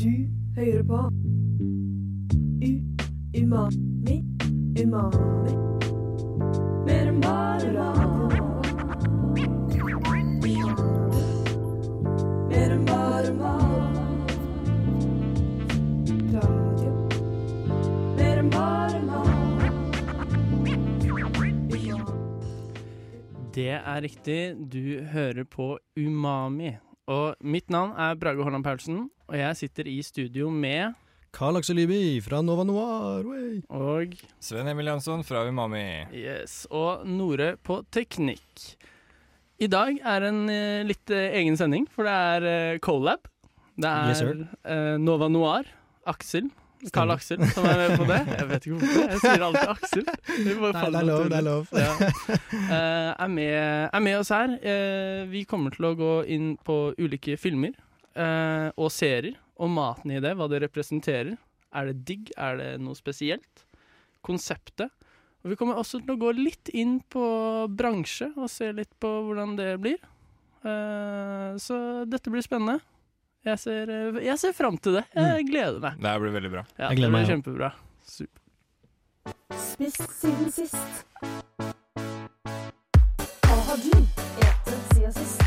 Du hører på U Umami Umami. Mer enn bare mat. Mer enn bare mat. Radio Mer enn bare mat. Det er riktig, du hører på Umami. Og mitt navn er Brage Holland Paulsen, og jeg sitter i studio med Karl Aksel Lyby fra Nova Noir. way. og Sven Emil Jansson fra Umami. Yes, og Nore på teknikk. I dag er en eh, litt eh, egen sending, for det er eh, Colab. Det er Yes, sir. eh, Nova Noir. Aksel. Karl Aksel som er med på det. Jeg vet ikke hvorfor. Jeg sier alltid Aksel. Det, Nei, det er lov, det er lov. Ja. Uh, er, med, er med oss her. Uh, vi kommer til å gå inn på ulike filmer uh, og serier, og maten i det, hva det representerer. Er det digg? Er det noe spesielt? Konseptet. Og vi kommer også til å gå litt inn på bransje og se litt på hvordan det blir. Så dette blir spennende. Jeg ser, eh, jeg ser fram til det. Jeg gleder meg. Det blir veldig bra. Ja, Jeg gleder det meg, blir kjempebra. Super. Spist siden sist. Hva har du etet siden sist?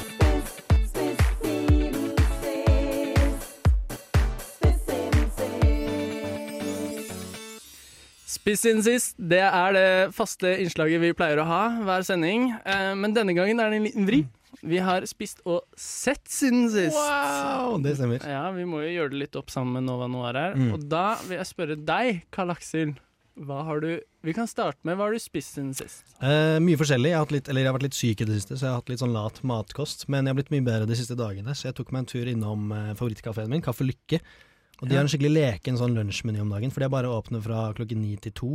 Spist, spist siden sist. Spist siden sist. Spiss siden sist, det er det faste innslaget vi pleier å ha hver sending. Eh, men denne gangen er det en liten vri. Vi har spist og sett siden sist. Wow, det stemmer. Ja, vi må jo gjøre det litt opp sammen med Nova Noir her. Mm. Og da vil jeg spørre deg, Karl Aksel. Hva har du Vi kan starte med hva har du spist siden sist? Eh, mye forskjellig. Jeg har, litt, eller jeg har vært litt syk i det siste, så jeg har hatt litt sånn lat matkost. Men jeg har blitt mye bedre de siste dagene, så jeg tok meg en tur innom eh, favorittkafeen min, Kaffe Lykke. Og de Ja. har en skikkelig leken sånn lunsjmeny om dagen, for de er bare åpne fra klokken ni til to.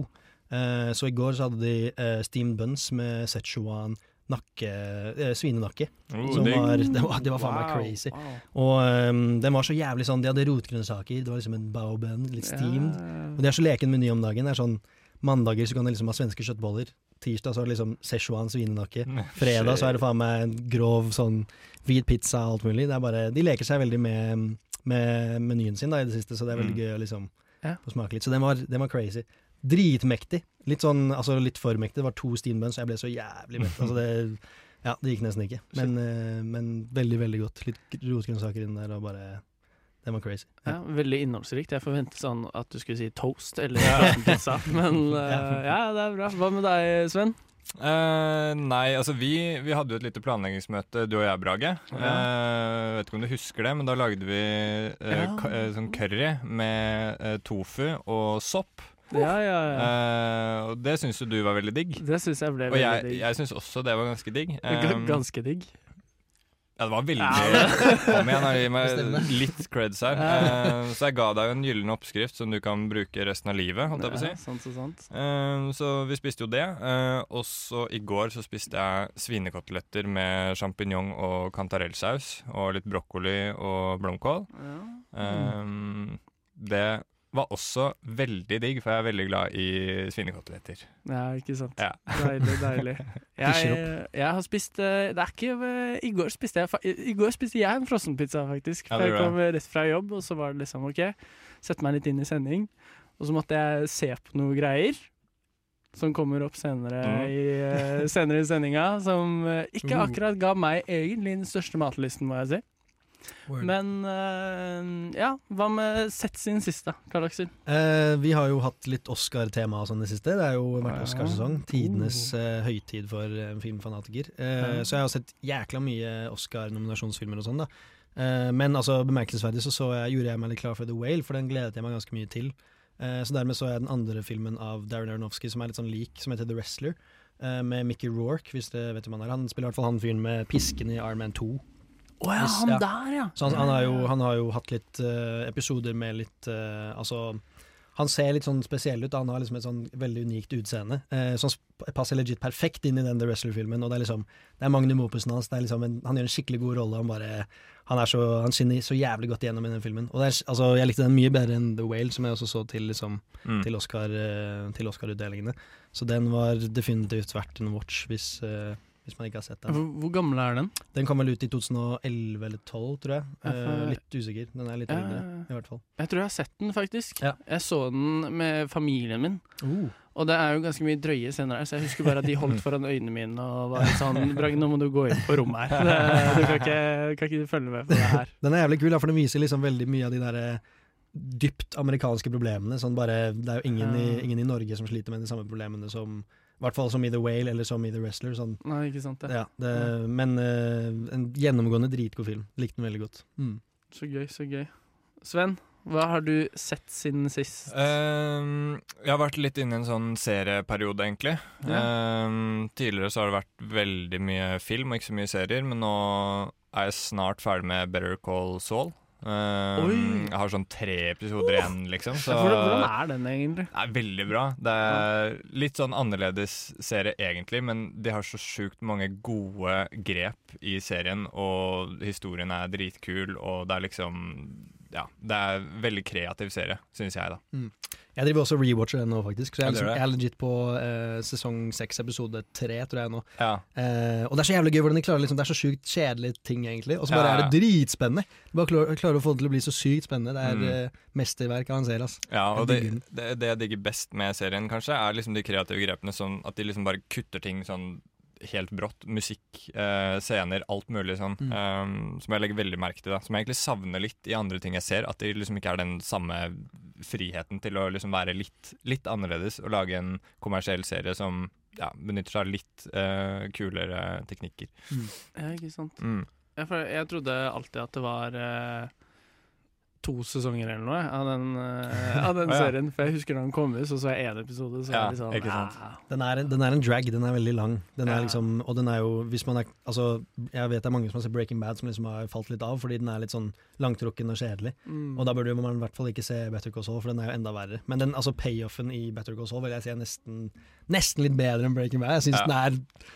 Eh, så i går så hadde de eh, steamed buns med Szechuan nakke, eh, svinenakke. Oh, som var, det var, det var faen meg Wow, crazy. wow. Og um, den var så jævlig sånn, de hadde rotgrønnsaker, det var liksom en bao litt steamed. Og de har så leken meny om dagen. Det er sånn Mandager så kan du liksom ha svenske kjøttboller. Tirsdag så er det liksom Szechuan svinenakke. Fredag så er det faen meg en grov sånn hvit pizza og alt mulig. Det er bare, de leker seg veldig med, med menyen sin da i det siste, så det er veldig Mm. gøy å liksom Ja. få smake litt. Så den var, den var crazy. Dritmektig. Litt sånn, altså litt for mektig. Det var to steambuns, og jeg ble så jævlig mett. Altså det, ja, det gikk nesten ikke. Men, eh, men veldig, veldig godt. Litt rotgrønnsaker inn der, og bare det var crazy. Ja, veldig innholdsrikt. Jeg forventet sånn at du skulle si toast eller pizza, men uh, ja, det er bra. Hva med deg, Sven? Uh, nei, altså vi, vi hadde jo et lite planleggingsmøte, du og jeg, Brage. Eh, vet ikke om du husker det, men da lagde vi Ja. sånn curry med tofu og sopp. Ja, ja, ja. Uh, og det syns jo du var veldig digg. Det syns jeg ble Og veldig jeg, digg. jeg syns også det var ganske digg. Eh, Ganske digg. Ja, det var veldig Ja, Kom igjen, gi meg litt creds her. Eh, så jeg ga deg jo en gyllen oppskrift som du kan bruke resten av livet, holdt jeg på å si. Sant så, sant. Uh, så vi spiste jo det. Uh, og så i går så spiste jeg svinekoteletter med sjampinjong og kantarellsaus. Og litt brokkoli og blomkål. Ja. Eh, det var også veldig digg, for jeg er veldig glad i svinekoteletter. ja, ikke sant. Ja. Deilig, deilig. Jeg, jeg har spist eh, Det er ikke eh, I går spiste jeg I går spiste jeg en frossenpizza, faktisk. For jeg kom rett fra jobb, og så var det liksom OK, sette meg litt inn i sending. Og så måtte jeg se på noe greier. Som kommer opp senere, Mm. i, eh, senere i sendinga. Som ikke Uh. akkurat ga meg egentlig den største matlisten, må jeg si. Men uh, ja, hva med sett sin siste, Karl Aksel? Eh, vi har jo hatt litt Oscar-tema og sånn i det siste. Det er jo vært Ja. Oscarsesong. Tidenes uh, høytid for eh, filmfanatiker. Så jeg har sett jækla mye Oscar-nominasjonsfilmer og sånn, da. Men altså, bemerkelsesverdig så, så jeg, gjorde jeg meg litt klar for The Whale, for den gledet jeg meg ganske mye til. Så dermed så jeg den andre filmen av Darren Aronofsky som er litt sånn lik, som heter The Wrestler. med Mickey Rourke, hvis dere vet hvem han er. Han spiller i hvert fall han fyren med pisken i Iron Man 2. Å ja, han der, ja! Så han, han, har, jo, han har jo hatt litt uh, episoder med litt uh, Altså Han ser litt sånn spesiell ut. Han har liksom et sånn veldig unikt utseende. uh, som passer legit perfekt inn i den The Wrestler-filmen. Og det er liksom Det er Magnum Opusen hans. Det er liksom en, han gjør en skikkelig god rolle. Han bare Han er så Han skinner så jævlig godt igjennom i den filmen. Og det er, altså Jeg likte den mye bedre enn The Whale, som jeg også så til liksom Mm. til Oscar, til Oscar-utdelingene. Så den var definitivt verdt en watch hvis, eh, hvis man ikke har sett den. Hvor, hvor gammel er den? Den kom vel ut i 2011 eller 2012, tror jeg. Eh, litt usikker. Den er litt Ja, ja. i hvert fall. Jeg tror jeg har sett den, faktisk. Ja. Jeg så den med familien min. Uh. Og det er jo ganske mye drøye scener her, så jeg husker bare at de holdt foran øynene mine og var sånn Bragg, nå må du gå inn på rommet her. Du kan ikke, kan ikke følge med på det her. Den er jævlig kul, for den viser liksom veldig mye av de der eh, dypt amerikanske problemene. Sånn bare, det er jo ingen, i, ingen i Norge som sliter med de samme problemene som i hvert fall som i The Whale eller som i The Wrestler. Sånn. Nei, ikke sant det. Ja, det, men uh, en gjennomgående dritgod film. Likte den veldig godt. Mm. Så gøy, så gøy. Sven, hva har du sett siden sist? Ehm, jeg har vært litt inne i en sånn serieperiode, egentlig. Ehm, tidligere så har det vært veldig mye film og ikke så mye serier, men nå er jeg snart ferdig med Better Call Saul. Oi. jeg har sånn tre episoder igjen, liksom. Så Hvordan, hvordan er den egentlig? det er veldig bra. Det er litt sånn annerledes serie egentlig, men de har så sjukt mange gode grep i serien, og historien er dritkul, og det er liksom Ja, det er veldig kreativ serie, syns jeg, da. Jeg driver også rewatcher den nå, faktisk. Så jeg, er liksom, jeg er legit på eh, sesong seks, episode tre, tror jeg nå. Ja. Eh, og det er så jævlig gøy hvordan de klarer liksom, Det er så sjukt kjedelige ting, egentlig. Og så bare Ja, er det dritspennende. De bare klarer, klarer å få det til å bli så sykt spennende. Det er Mm. eh, mesterverk av en serie, Altså. Ja, og det, det, det jeg digger best med serien, kanskje, er liksom de kreative grepene. Sånn at de liksom bare kutter ting sånn helt brått. Musikk, eh, scener, alt mulig sånn. Mm. Um, som jeg legger veldig merke til. da Som jeg egentlig savner litt i andre ting jeg ser. At det liksom ikke er den samme friheten til å liksom være litt, litt annerledes og lage en kommersiell serie som ja, benytter seg av litt eh, kulere teknikker. Ja, ikke sant. Mm. Jeg, jeg trodde alltid at det var eh, to sesonger eller noe av den, eh, av den serien. For jeg husker da den kom ut, så så jeg én episode, så Ja, er det sånn ikke sant. ah. Den er, en- den er en drag, den er veldig lang. Den er Ja. liksom, og den er jo, hvis man er Altså, jeg vet det er mange som har sett Breaking Bad som liksom har falt litt av, fordi den er litt sånn langtrukken og kjedelig. Mm. Og da burde man i hvert fall ikke se Better Call Saul, for den er jo enda verre. Men den, altså payoffen i Better Call Saul vil jeg si er nesten, nesten litt bedre enn Breaking Bad. Jeg syns Ja. den, er,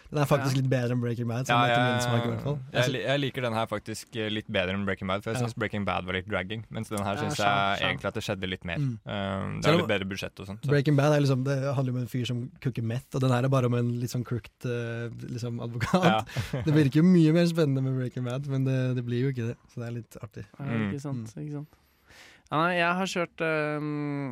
den er faktisk Ja. litt bedre enn Breaking Bad, sånn ja, fall. jeg, jeg liker den her faktisk litt bedre enn Breaking Bad, for jeg Ja. syns Breaking Bad var litt dragging. Mens den her syns jeg egentlig at det skjedde litt mer. Mm. Um, det er litt bedre budsjett og sånn. Så. Breaking Bad er liksom, det handler om en fyr som kukker meth, og den her er bare om en litt sånn crooked uh, liksom advokat. Ja. Det virker jo mye mer spennende med Breaking Bad, men det, det blir jo ikke det. Så det er litt artig. Ja, Mm. ikke sant. Ikke sant. Ja, nei, jeg har kjørt eh,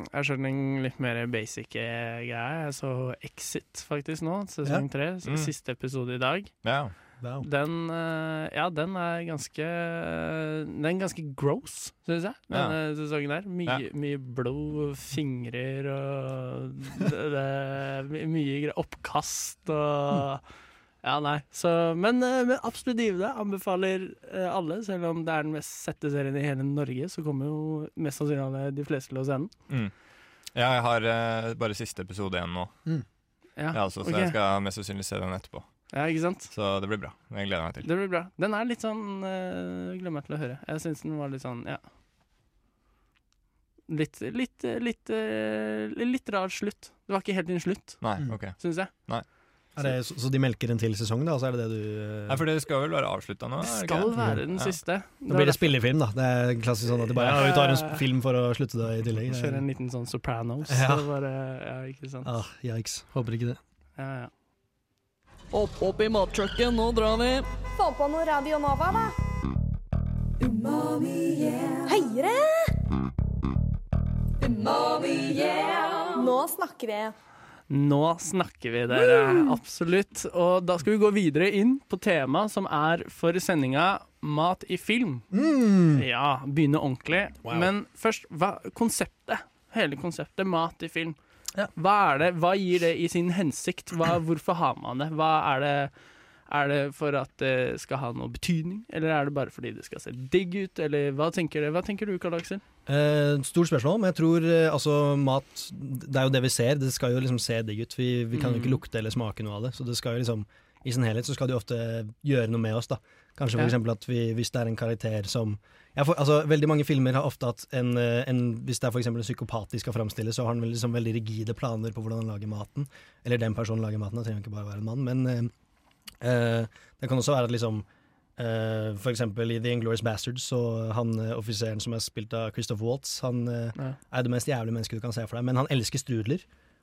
Jeg har kjørt en litt mer basic eh, greie. Jeg så Exit faktisk nå, sesong tre. Ja. Mm. Siste episode i dag. Ja. Wow. Den eh, Ja, den er ganske Den er ganske gross, syns jeg, Ja. sesongen der. Mye, mye blod, fingrer og det, det, Mye. Oppkast og Ja, nei. Så, men, eh, men absolutt givende. Anbefaler eh, alle. Selv om det er den mest sette serien i hele Norge, så kommer jo mest sannsynlig de fleste til å se den. Mm. ja, jeg har bare siste episode igjen nå, Ja, jeg altså, så okay. jeg skal mest sannsynlig se den etterpå. Ja ikke sant? Så det blir bra. Jeg gleder meg til. Det blir bra. Den er litt sånn øh, Gleder meg til å høre. Jeg syns den var litt sånn, ja Litt litt, litt, eh, litt rar slutt. Det var ikke helt din slutt, Nei, Mm. ok. syns jeg. Er det, så, så de melker en til sesong, da? Så er det det du eh, Nei, for det skal vel være avslutta nå? Det er det skal ikke? være den Ja. siste. Da blir det spillefilm, da. Det er klassisk sånn at de bare Ja. ja, vi tar en sp- film for å slutte det i tillegg. Kjøre en liten sånn Sopranos. Ja. Så bare, ja, ikke sant. Ah, yikes. Håper ikke det. Ja, ja. Opp, opp i mattrucken, nå drar vi. Få på noe Radio Nova, da. Høyere! Nå snakker vi. Nå snakker vi, dere. Absolutt. Og da skal vi gå videre inn på temaet som er for sendinga Mat i film. Ja, begynne ordentlig. Wow. Men først, hva, konseptet. Hele konseptet mat i film. Ja. Hva det? Hva gir det i sin hensikt? Hva, hvorfor har man det? Hva er det? Er det for at det skal ha noe betydning, eller er det bare fordi det skal se digg ut? Eller hva tenker, du? hva tenker du, Karl Aksel? Eh, stort spørsmål, men jeg tror eh, altså mat Det er jo det vi ser. Det skal jo liksom se digg ut. Vi, vi kan jo ikke Mm. lukte eller smake noe av det. Så det skal jo liksom i sin helhet så skal det jo ofte gjøre noe med oss. da Kanskje for Ja. eksempel at vi, hvis det er en karakter som får, altså, Veldig mange filmer har ofte hatt en, eh, en Hvis det er for en psykopat de skal framstille, så har han liksom veldig rigide planer på hvordan han lager maten. Eller den personen lager maten. Det trenger ikke bare være en mann. Men eh, eh, det kan også være at liksom Uh, For eksempel i The Inglorious Bastards, så han uh, offiseren som er spilt av Christoph Waltz, han uh, Ja. er det mest jævlige mennesket du kan se for deg, men han elsker strudler.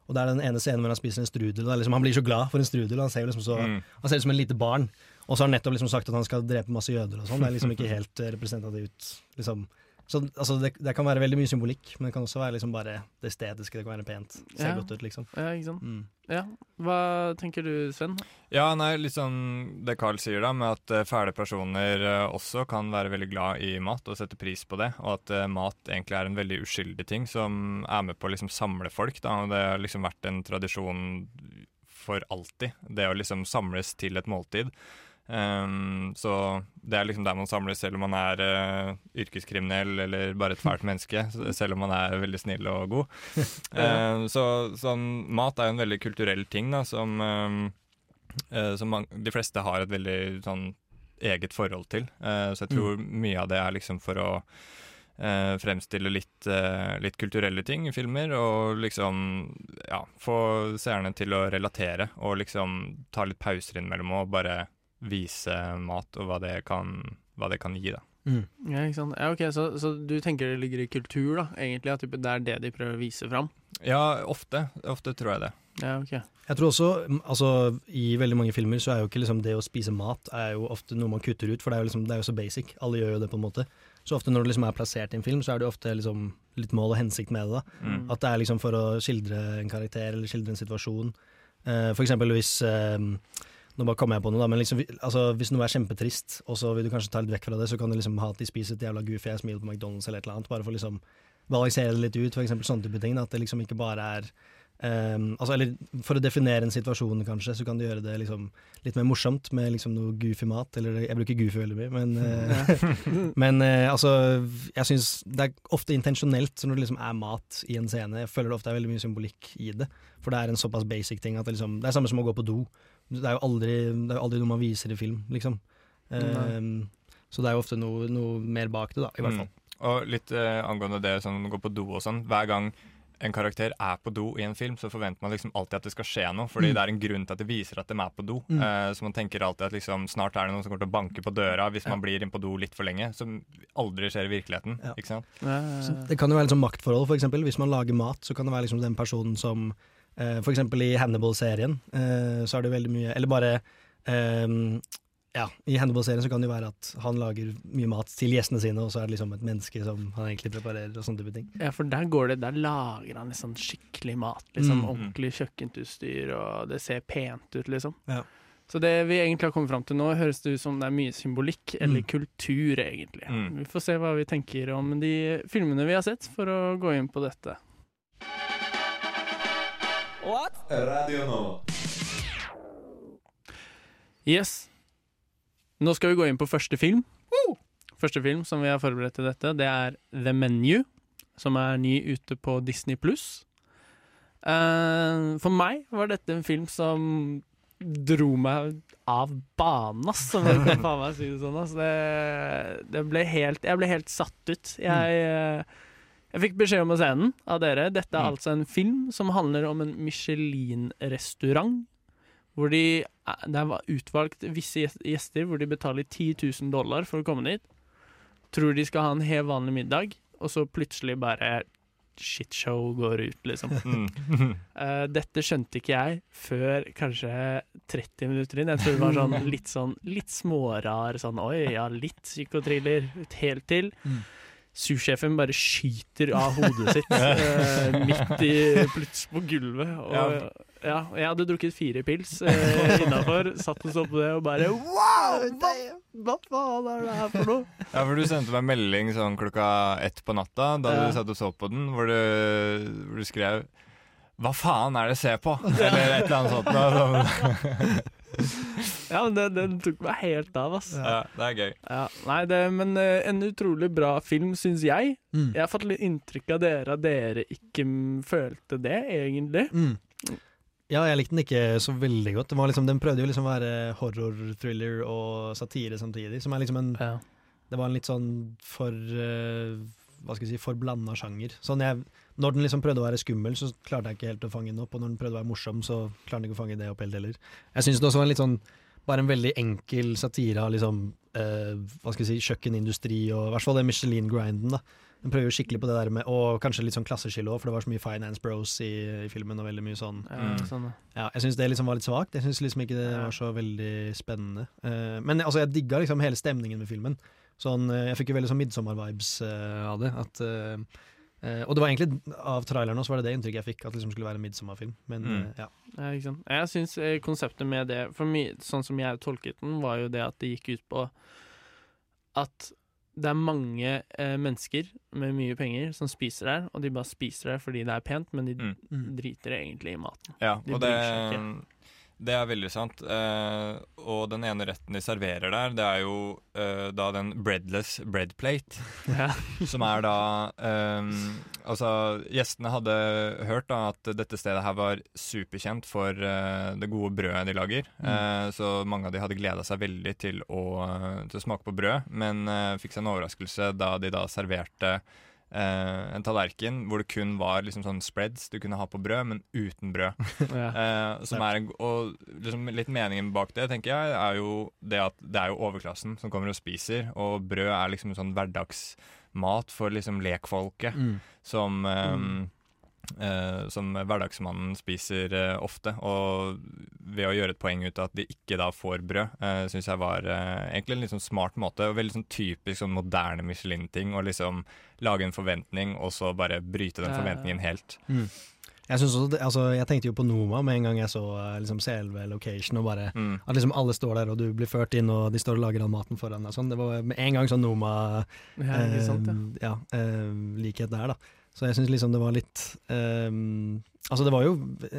Og det er den ene scenen hvor han spiser en strudel. Og liksom, han blir så glad for en strudel. Han ser liksom så Mm. Han ser ut som en lite barn. Og så har han nettopp liksom sagt at han skal drepe masse jøder og sånn. Det er liksom ikke helt eh, representativt. Liksom. Så altså, det, det kan være veldig mye symbolikk, men det kan også være liksom bare det estetiske. Det kan være pent. Ser Ja. godt ut, liksom. Ja, ikke sant? Mm. Ja. Hva tenker du, Sven? Ja, nei, sånn det Carl sier da, med at eh, fæle personer eh, også kan være veldig glad i mat og sette pris på det, og at uh, mat egentlig er en veldig uskyldig ting som er med på å liksom samle folk. da, og Det har liksom vært en tradisjon for alltid, det å liksom samles til et måltid. Ehm, så det er liksom der man samles selv om man er uh, yrkeskriminell eller bare et fælt menneske, selv om man er veldig snill og god. Ehm, så sånn, mat er jo en veldig kulturell ting da, som, eh, som man, de fleste har et veldig sånn eget forhold til. Eh, så jeg tror mye av det er liksom for å fremstille litt, litt kulturelle ting i filmer, og liksom ja, få seerne til å relatere, og liksom ta litt pauser innimellom og bare vise mat og hva det kan, hva det kan gi, da. Mm. Ja, ikke sant? Ja, ok, så, så du tenker det ligger i kultur, da, egentlig? At det er det de prøver å vise fram? Ja, ofte. Ofte tror jeg det. Ja, okay. Jeg tror også, mm, altså I veldig mange filmer så er jo ikke liksom det å spise mat er jo ofte noe man kutter ut, for det er jo, liksom, det er jo så basic. Alle gjør jo det, på en måte. Så ofte når det liksom er plassert i en film, så er det jo ofte liksom litt mål og hensikt med det. da. Mm. At det er liksom for å skildre en karakter eller skildre en situasjon. Uh, for eksempel hvis eh, Nå bare kommer jeg på noe, da, men liksom, altså, hvis noe er kjempetrist, og så vil du kanskje ta litt vekk fra det, så kan du liksom ha at de spiser et jævla goofy smil på McDonald's eller et eller annet, bare for liksom balansere det litt ut, eksempel sånne type ting. Da, at det liksom ikke bare er ehm, altså, eller For å definere en situasjon, kanskje, så kan du gjøre det liksom litt mer morsomt med liksom noe goofy mat. Eller jeg bruker goofy veldig mye, men, uh, men uh, altså Jeg syns det er ofte intensjonelt når det liksom er mat i en scene. Jeg føler det ofte er veldig mye symbolikk i det. For det er en såpass basic ting at det, liksom, det er samme som å gå på do. Det er jo aldri, det er aldri noe man viser i film, liksom. Um, så det er jo ofte noe, noe mer bak det, da, i hvert fall. Mm. Og litt uh, angående det sånn gå på do og sånn. Hver gang en karakter er på do i en film, så forventer man liksom alltid at det skal skje noe. Fordi Mm. det er en grunn til at det viser at de er på do. Mm. Uh, så man tenker alltid at liksom, snart er det noen som kommer til å banke på døra hvis Ja. man blir inn på do litt for lenge. Som aldri skjer i virkeligheten. Ja. Ikke sant? Så det kan jo være sånn maktforhold, for eksempel. Hvis man lager mat, så kan det være liksom den personen som uh, For eksempel i Hannibal-serien, uh, så er det veldig mye Eller bare eh, Ja, i Hannibal-serien så kan det jo være at han lager mye mat til gjestene sine, og så er det liksom et menneske som han egentlig preparerer, og sånne type ting. Ja, for der går det Der lager han liksom skikkelig mat. Liksom Mm. Ordentlig kjøkkenutstyr, og det ser pent ut, liksom. Ja. Så det vi egentlig har kommet fram til nå, høres det ut som det er mye symbolikk, eller Mm. kultur, egentlig. Mm. Vi får se hva vi tenker om de filmene vi har sett, for å gå inn på dette. What? Radio No. Yes. Nå skal vi gå inn på første film. Første film som vi har forberedt til dette, det er The Menu, som er ny ute på Disney pluss. for meg var dette en film som dro meg av banen, ass, om jeg kan faen meg si det sånn. Ass. Det, det ble helt, jeg ble helt satt ut. Jeg, eh, jeg fikk beskjed om å se den av dere. Dette er Mm. altså en film som handler om en Michelin-restaurant. Hvor de, eh, det var utvalgt visse gjester hvor de betaler 10 000 dollar for å komme dit. Tror de skal ha en helt vanlig middag, og så plutselig bare shitshow går ut, liksom. Mm. Eh, dette skjønte ikke jeg før kanskje 30 minutter inn. Jeg tror det var sånn litt sånn litt smårar sånn Oi, ja, litt psykotriller. Helt til. Mm. Sursjefen bare skyter av hodet sitt uh, midt i plutselig på gulvet. Og, ja. Ja. jeg hadde drukket fire pils eh, innafor, satt og så på det og bare Wow! Hva, hva faen er det her for noe? Ja, for du sendte meg melding sånn klokka ett på natta da Ja. du satt og så på den, hvor du, hvor du skrev Hva faen er det jeg ser på? Eller et eller annet sånt. sånn. Ja, men den, den tok meg helt av, ass. Ja, det er gøy. Ja, nei, det, men eh, en utrolig bra film, syns jeg. Mm. Jeg har fått litt inntrykk av dere at dere ikke følte det, egentlig. Mm. Ja, jeg likte den ikke så veldig godt. Liksom, den prøvde jo liksom å være horror, thriller og satire samtidig. Som er liksom en Ja. Det var en litt sånn for eh, Hva skal jeg si, for blanda sjanger. Sånn jeg, når den liksom prøvde å være skummel, så klarte jeg ikke helt å fange den opp. Og når den prøvde å være morsom, så klarte den ikke å fange det opp helt heller. Jeg syns det også var en litt sånn bare en veldig enkel satire av liksom eh, hva skal jeg si, kjøkkenindustri og i hvert fall det Michelin-grinden. da Den prøver jo skikkelig på det der med Og kanskje litt sånn klasseskille òg, for det var så mye finance bros i, i filmen. Og veldig mye sånn Mm. sånn, ja. Jeg syns det liksom var litt svakt. Jeg syns liksom ikke det var så veldig spennende. Uh, men altså, jeg digga liksom hele stemningen med filmen. Sånn, eh, jeg fikk jo veldig sånn midtsommer-vibes uh, av det. At, uh, eh, og det var egentlig av traileren også, var det det inntrykket jeg fikk, at det liksom skulle være en midtsommerfilm. Men Mm. ja. Ja, ikke sant? Jeg syns konseptet med det, for my, sånn som jeg tolket den, var jo det at det gikk ut på at det er mange eh, mennesker med mye penger som spiser der, og de bare spiser der fordi det er pent, men de Mm. Mm. driter egentlig i maten. Ja, De og det, det er veldig sant. Uh, og den ene retten de serverer der, det er jo uh, da den breadless bread plate. Ja. Som er da um, Altså, gjestene hadde hørt da at dette stedet her var superkjent for uh, det gode brødet de lager. Eh, så mange av de hadde gleda seg veldig til å, til å smake på brød, men fikk seg en overraskelse da de da serverte eh, en tallerken hvor det kun var liksom sånn spreads du kunne ha på brød, men uten brød. Som er en, og liksom litt meningen bak det, tenker jeg, er jo det at det er jo overklassen som kommer og spiser, og brød er liksom en sånn hverdagsmat for liksom lekfolket Mm. som eh, eh, som hverdagsmannen spiser uh, ofte. Og ved å gjøre et poeng ut av at de ikke da får brød, uh, syns jeg var uh, egentlig en litt sånn smart måte. Og veldig sånn typisk sånn moderne Michelin-ting. Å liksom lage en forventning, og så bare bryte den forventningen helt. Jeg, synes også, det- altså, jeg tenkte jo på Noma med en gang jeg så eh, liksom, selve location, og bare Mm. at liksom alle står der, og du blir ført inn, og de står og lager all maten foran deg. Sånn. Det var med en gang sånn Noma-likhet ja. eh, ja, eh, likhet der, da. Så jeg syns liksom det var litt eh, Altså, det var jo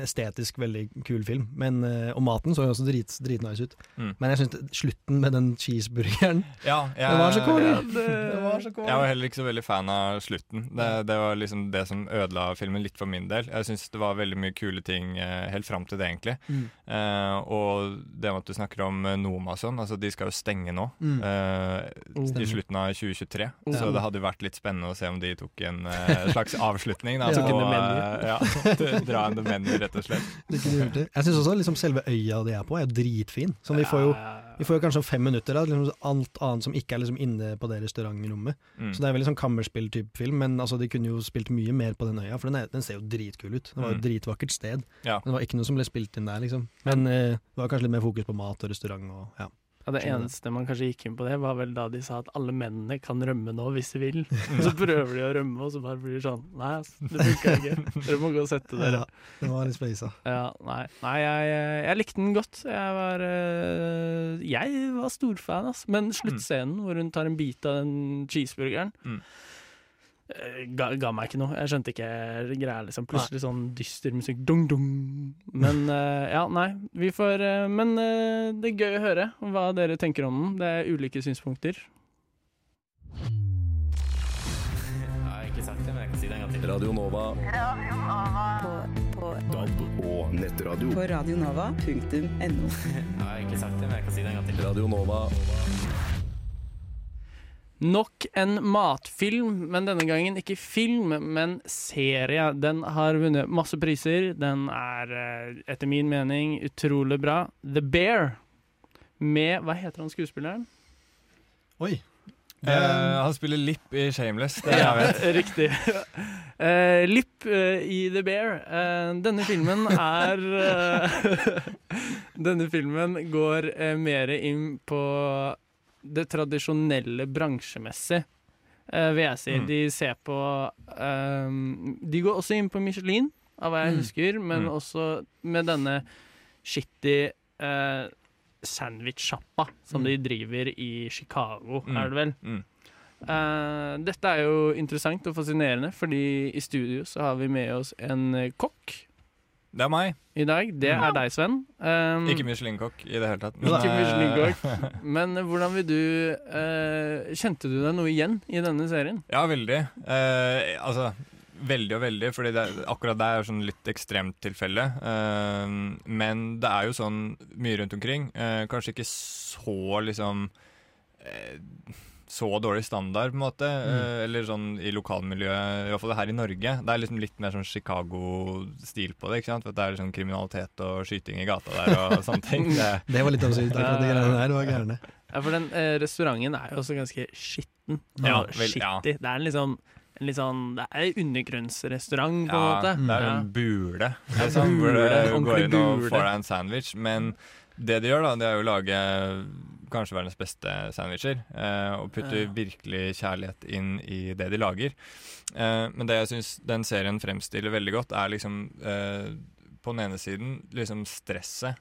estetisk veldig kul film, men, eh, og maten så jo også drit, dritnice ut. Mm. Men jeg syns slutten med den cheeseburgeren Ja, jeg, Det var så cool! jeg- Det var så Jeg var heller ikke så veldig fan av slutten. Det, det var liksom det som ødela filmen litt for min del. Jeg syns det var veldig mye kule ting eh, helt fram til det, egentlig. Mm. Eh, og det med at du snakker om Noma og sånn, altså de skal jo stenge nå. Mm. eh, Oh. I slutten av 2023. Oh. Så det hadde jo vært litt spennende å se om de tok en slags avslutning. Da, Ja. på, ja, dra en The rett og slett. Jeg syns også liksom selve øya de er på, er dritfin. Sånn, vi, får jo, vi får jo kanskje fem minutter av liksom alt annet som ikke er liksom inne på det restaurantrommet. Mm. Så det er veldig sånn kammerspill-type film, men altså, de kunne jo spilt mye mer på den øya, for den, er, den ser jo dritkul ut. Det var jo et Mm. dritvakkert sted. Ja. Men det var ikke noe som ble spilt inn der, liksom. Men eh, det var kanskje litt mer fokus på mat og restaurant og ja. Ja, det eneste man kanskje gikk inn på det, var vel da de sa at alle mennene kan rømme nå hvis de vil. Mm. Og så prøver de å rømme, og så bare blir det sånn Nei, det funka ikke. Dere må gå og sette dere. ja. Det var litt speisa. Ja, nei, nei jeg, jeg likte den godt. Jeg var, øh, jeg var storfan, ass. Men sluttscenen hvor hun tar en bit av den cheeseburgeren, Mm. Ga, ga meg ikke noe. Jeg skjønte ikke greia, liksom. Plutselig sånn dyster musikk. Dung, dung. Men uh, ja, nei. Vi får uh, Men uh, det er gøy å høre hva dere tenker om den. Det er ulike synspunkter. Radio Nova. På, på, DAB og nettradio. på radionova.no. Jeg har ikke sagt det, men jeg kan si det en Radio Nova. Nok en matfilm, men denne gangen ikke film, men serie. Den har vunnet masse priser. Den er eh, etter min mening utrolig bra. The Bear med Hva heter han skuespilleren? Oi. Uh, han spiller Lipp i Shameless, det jeg vet. riktig. Uh, Lipp uh, i The Bear. Denne filmen er Denne filmen går mer inn på det tradisjonelle bransjemessig, uh, vil jeg si. Mm. De ser på um, De går også inn på Michelin, av hva jeg Mm. husker, men Mm. også med denne shitty uh, sandwich-sjappa som Mm. de driver i Chicago, Mm. er det vel. Eh, dette er jo interessant og fascinerende, fordi i studio så har vi med oss en kokk Det er meg. i dag. Det er deg, Sven. Um, Ikke Michelin-kokk i det hele tatt. Ikke eh, Michelin-kokk. Men hvordan vil du uh, Kjente du deg noe igjen i denne serien? Ja, veldig. Uh, altså Veldig og veldig, fordi det, akkurat det er sånn litt ekstremt tilfelle. Uh, men det er jo sånn mye rundt omkring. Eh, kanskje ikke så liksom eh, Så dårlig standard, på en måte. Mm. eller sånn i lokalmiljøet, i hvert fall her i Norge. Det er liksom litt mer sånn Chicago-stil på det. ikke sant? For det er sånn kriminalitet og skyting i gata der og sånne ting. Det, Det var litt absurd, akkurat de greiene der. Det var gærne. Ja, for den eh, restauranten er jo også ganske skitten. Ja, vel, ja. Det er en liksom litt sånn Det er en undergrunnsrestaurant, på en Ja, måte. det er en bule, Ja, liksom, hvor du går inn og får deg en sandwich. Men det de gjør, da, det er jo å lage kanskje verdens beste sandwicher. Eh, og putter Ja. virkelig kjærlighet inn i det de lager. Eh, men det jeg syns den serien fremstiller veldig godt, er liksom eh, på den ene siden liksom stresset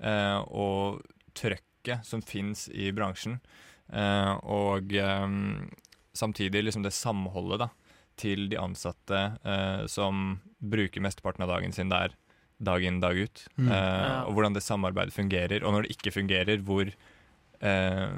eh, og trøkket som fins i bransjen. Eh, og samtidig liksom det samholdet da til de ansatte eh, som bruker mesteparten av dagen sin der dag inn, dag ut. Mm. Uh. Og hvordan det samarbeidet fungerer. Og når det ikke fungerer, hvor eh,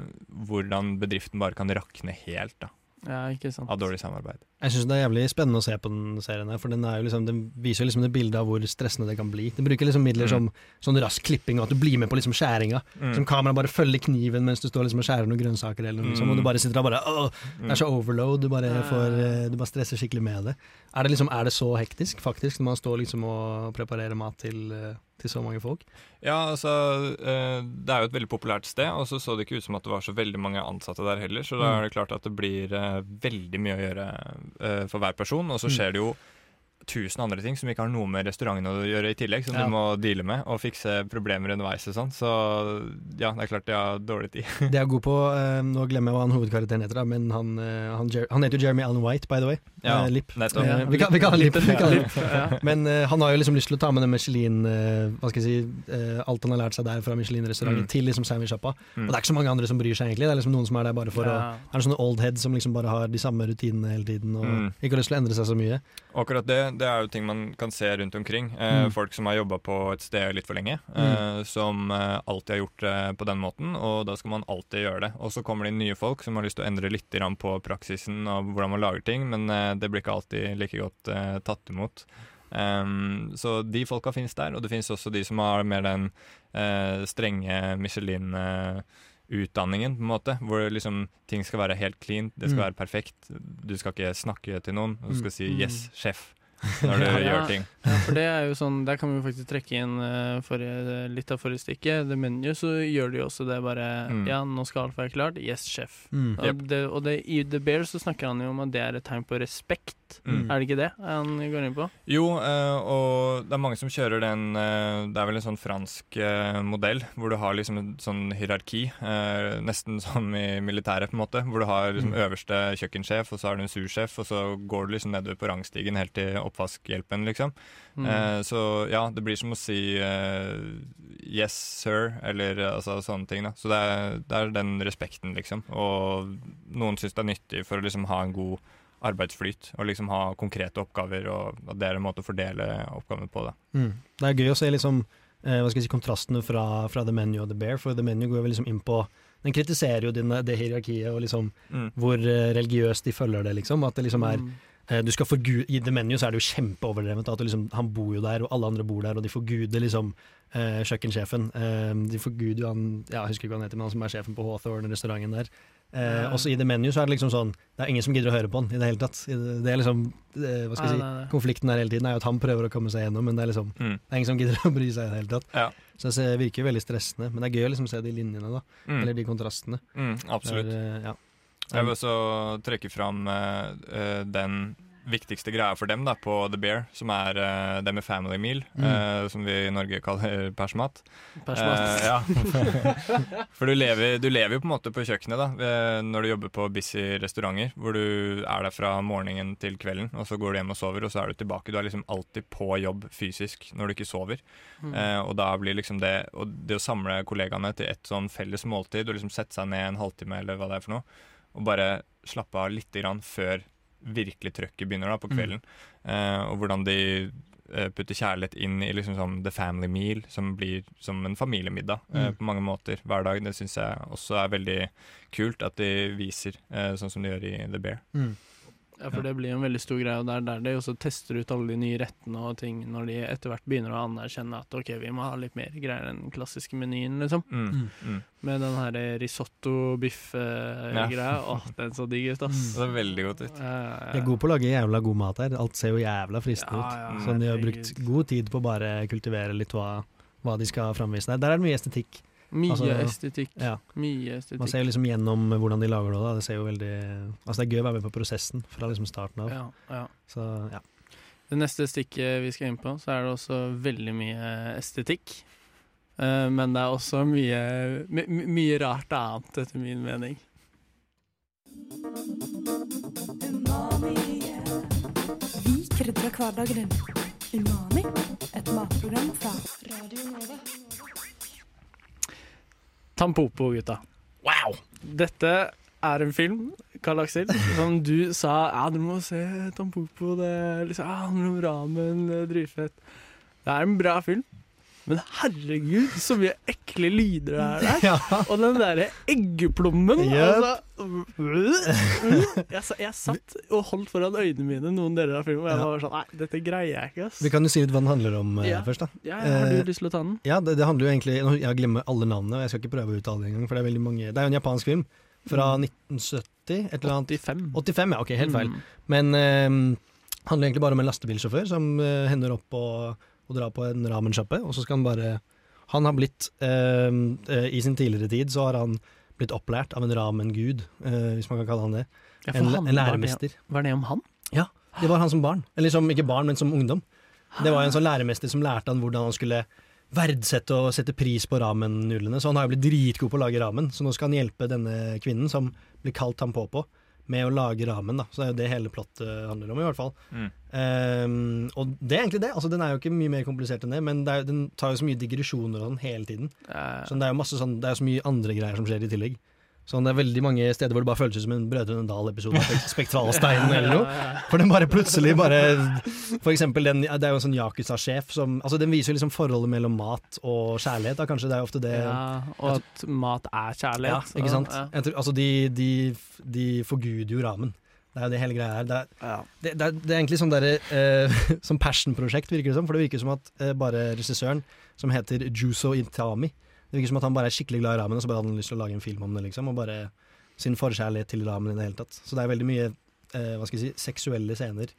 hvordan bedriften bare kan rakne helt da, ja, ikke sant. av dårlig samarbeid. Jeg syns det er jævlig spennende å se på den serien her, for den, er jo liksom, den viser jo liksom det bildet av hvor stressende det kan bli. Den bruker liksom midler Mm. som sånn rask klipping, og at du blir med på liksom skjæringa. Mm. Som kamera bare følger kniven mens du står liksom og skjærer noen grønnsaker, eller noe, liksom, og Mm. du bare sitter og bare Åh, det er så overload, du bare, får, eh, du bare stresser skikkelig med det. Er det, liksom, er det så hektisk, faktisk, når man står liksom og preparerer mat til, eh, til så mange folk? Ja, altså eh, Det er jo et veldig populært sted, og så så det ikke ut som at det var så veldig mange ansatte der heller, så da Mm. er det klart at det blir eh, veldig mye å gjøre eh, for hver person. Og så Mm. skjer det jo tusen andre ting som ikke har noe med restauranten å gjøre i tillegg, som Ja. du må deale med og fikse problemer underveis og sånn. Så ja, det er klart jeg har dårlig tid. Det er god på eh, Nå glemmer jeg hva han hovedkarakteren heter, da, men han, eh, han, Jer han heter jo Jeremy Allen White, by the way. Ja, Eh, Lipp. nettopp. Eh, vi, kan, vi kan ha Lipp. Men eh, han har jo liksom lyst til å ta med den Michelin eh, Hva skal jeg si eh, Alt han har lært seg der fra Michelin-restauranten Mm. til liksom sandwichsjappa. Mm. Og det er ikke så mange andre som bryr seg, egentlig. Det er liksom noen som er der bare for å Det er sånne old heads som liksom bare har de samme rutinene hele tiden og Mm. ikke har lyst til å endre seg så mye. Akkurat det det er jo ting man kan se rundt omkring. Eh, Mm. Folk som har jobba på et sted litt for lenge, eh, som eh, alltid har gjort det på den måten, og da skal man alltid gjøre det. Og så kommer det inn nye folk som har lyst til å endre litt på praksisen og hvordan man lager ting, men det blir ikke alltid like godt tatt imot. Um, så de folka finnes der, og det finnes også de som har mer den eh, strenge Michelin-utdanningen, på en måte, hvor liksom ting skal være helt clean, det skal Mm. være perfekt. Du skal ikke snakke til noen, du skal si Mm. 'yes, sjef' når du Ja. gjør ting. Ja, for det er jo sånn Der kan vi jo faktisk trekke inn eh, forrige, litt av forrige stykke. The Menu, så gjør de jo også det bare Mm. Ja, nå skal alt være klart. Yes, sjef. Mm. Og, det, og det, i The Bear så snakker han jo om at det er et tegn på respekt. Mm. Er det ikke det han går inn på? Jo, eh, og det er mange som kjører den eh, Det er vel en sånn fransk eh, modell, hvor du har liksom en sånn hierarki, nesten som i militæret, på en måte. Hvor du har liksom Mm. øverste kjøkkensjef, og så har du en sursjef, og så går du liksom nedover på rangstigen helt til oppvaskhjelpen, liksom. Mm. Eh, så ja, det blir som å si yes, sir, eller altså sånne ting, da. Så det er, det er den respekten, liksom. Og noen syns det er nyttig for å liksom ha en god arbeidsflyt, og liksom ha konkrete oppgaver, og at det er en måte å fordele oppgavene på, da. Mm. Det er gøy å se liksom eh, hva skal jeg si, kontrastene fra, fra The Menu og The Bear, for The Menu går jo liksom inn på Den kritiserer jo din, det hierarkiet og liksom Mm. hvor eh, religiøst de følger det, liksom. At det liksom er Mm. eh, du skal forgude, I The Menu så er det jo kjempeoverdrevent. At liksom, han bor jo der, og alle andre bor der, og de forguder liksom eh, kjøkkensjefen. Eh, de forguder jo han ja, Jeg husker ikke hva han heter, men han som er sjefen på Hawthorne, restauranten der. Eh, Også i The Menu så er det liksom sånn Det er ingen som gidder å høre på han i det hele tatt. Det, er liksom det, Hva skal jeg si Nei, nei, nei. Konflikten der hele tiden er jo at han prøver å komme seg gjennom, men det er liksom Mm. det er ingen som gidder å bry seg i det hele tatt. Ja. Så det ser- virker jo veldig stressende. Men det er gøy å liksom se de linjene, da. Mm. Eller de kontrastene. Mm, absolutt. Det er, eh, ja. Jeg vil også trekke fram eh, eh, den viktigste greia for dem da, på The Bear, som er uh, det med family meal, Mm. uh, som vi i Norge kaller persmat. Persmat. Eh, ja. For du lever, du lever jo på en måte på kjøkkenet da, når du jobber på busy restauranter, hvor du er der fra morgenen til kvelden, og så går du hjem og sover, og så er du tilbake. Du er liksom alltid på jobb fysisk når du ikke sover. Mm. Eh, og da blir liksom det Og det å samle kollegaene til et sånn felles måltid, og liksom sette seg ned en halvtime eller hva det er for noe, og bare slappe av litt grann før virkelig trøkket begynner da på Mm. kvelden. Eh, og hvordan de uh, putter kjærlighet inn i liksom sånn the family meal, som blir som en familiemiddag Mm. på mange måter hver dag. Det syns jeg også er veldig kult at de viser, sånn som de gjør i The Bear. Mm. Ja, for det blir jo en veldig stor greie, og det er der de også tester ut alle de nye rettene og ting, når de etter hvert begynner å anerkjenne at ok, vi må ha litt mer greier enn den klassiske menyen, liksom. Mm. Mm. Mm. Med den her risotto-biff-greia. Ja. Åh, den så digg ut, ass. Det er veldig godt ut. Ja, ja, De er gode på å lage jævla god mat her. Alt ser jo jævla fristende ut. Sånn de har brukt god tid på å bare kultivere litt hva, hva de skal framvise der. Der er det mye estetikk. Mye Altså, estetikk. Ja. Mye Man ser jo liksom gjennom hvordan de lager det. Da. Det ser jo veldig Altså det er gøy å være med på prosessen fra liksom starten av. Ja, ja. Så ja. Det neste stikket vi skal inn på, så er det også veldig mye estetikk. Eh, men det er også mye, my, my- mye rart annet, etter min mening. Vi krydrer hverdagen din. Umami, et matprogram fra Radio Nova. Tampopo, gutta. Wow! Dette er en film, Karl Aksel, som du sa Ja, du må se Tampopo. Det er liksom, ja, om ramen, dritfett. Det er en bra film. Men herregud, så mye ekle lyder det er der. ja. Og den derre eggeplommen Yep. altså, jeg, jeg satt og holdt foran øynene mine noen deler av filmen, og jeg Ja. var sånn Nei, dette greier jeg ikke, ass. Vi kan jo si litt hva den handler om eh, Ja. først. da Ja, har du Eh, lyst til å ta den? Ja, det, det handler jo egentlig Jeg glemmer alle navnene, og jeg skal ikke prøve å uttale det engang. For det er veldig mange Det er jo en japansk film fra 1970, et eller annet 85. 85, ja, ok, helt feil. Mm. Men eh, handler egentlig bare om en lastebilsjåfør som eh, hender opp og, og drar på en ramensjappe, og så skal han bare Han har blitt eh, eh, I sin tidligere tid så har han blitt opplært av en ramengud, eh, hvis man kan kalle han det. Ja, En, han- en var det- læremester. Var det om han? Ja, Det var han som barn. Eller som, ikke barn, men som ungdom. Det var en sånn læremester som lærte han hvordan han skulle verdsette og sette pris på ramen-nudlene. Så han har jo blitt dritgod på å lage ramen, så nå skal han hjelpe denne kvinnen, som blir kalt Tampopo, med å lage ramen. da. Så det er jo det hele plottet handler om, i hvert fall. Mm. Um, og det er egentlig det. altså Den er jo ikke mye mer komplisert enn det, men det er, den tar jo så mye digresjoner og sånn hele tiden. Eh, Så det er jo masse sånn, det er jo så mye andre greier som skjer i tillegg. Sånn, det er veldig mange steder hvor det bare føles som en Brødrene Dal-episode av Spek- Spektralsteinen eller noe. For den bare plutselig bare For eksempel den, det er jo en sånn Yakuza-sjef som Altså Den viser jo liksom forholdet mellom mat og kjærlighet. Da. Kanskje det er jo ofte det ja, og at mat er kjærlighet. Ja, ikke sant? Ja. Tror, altså de, de, de forguder jo ramen. Det er jo det hele greia her. Det er, Ja. det, det, er, det er egentlig sånn derre eh, Som passion-prosjekt, virker det som. For det virker som at eh, bare regissøren, som heter Juso Itami Det virker som at han bare er skikkelig glad i ramen, og så bare hadde han lyst til å lage en film om det, liksom. Og bare sin forkjærlighet til ramen i det hele tatt. Så det er veldig mye eh, hva skal jeg si, seksuelle scener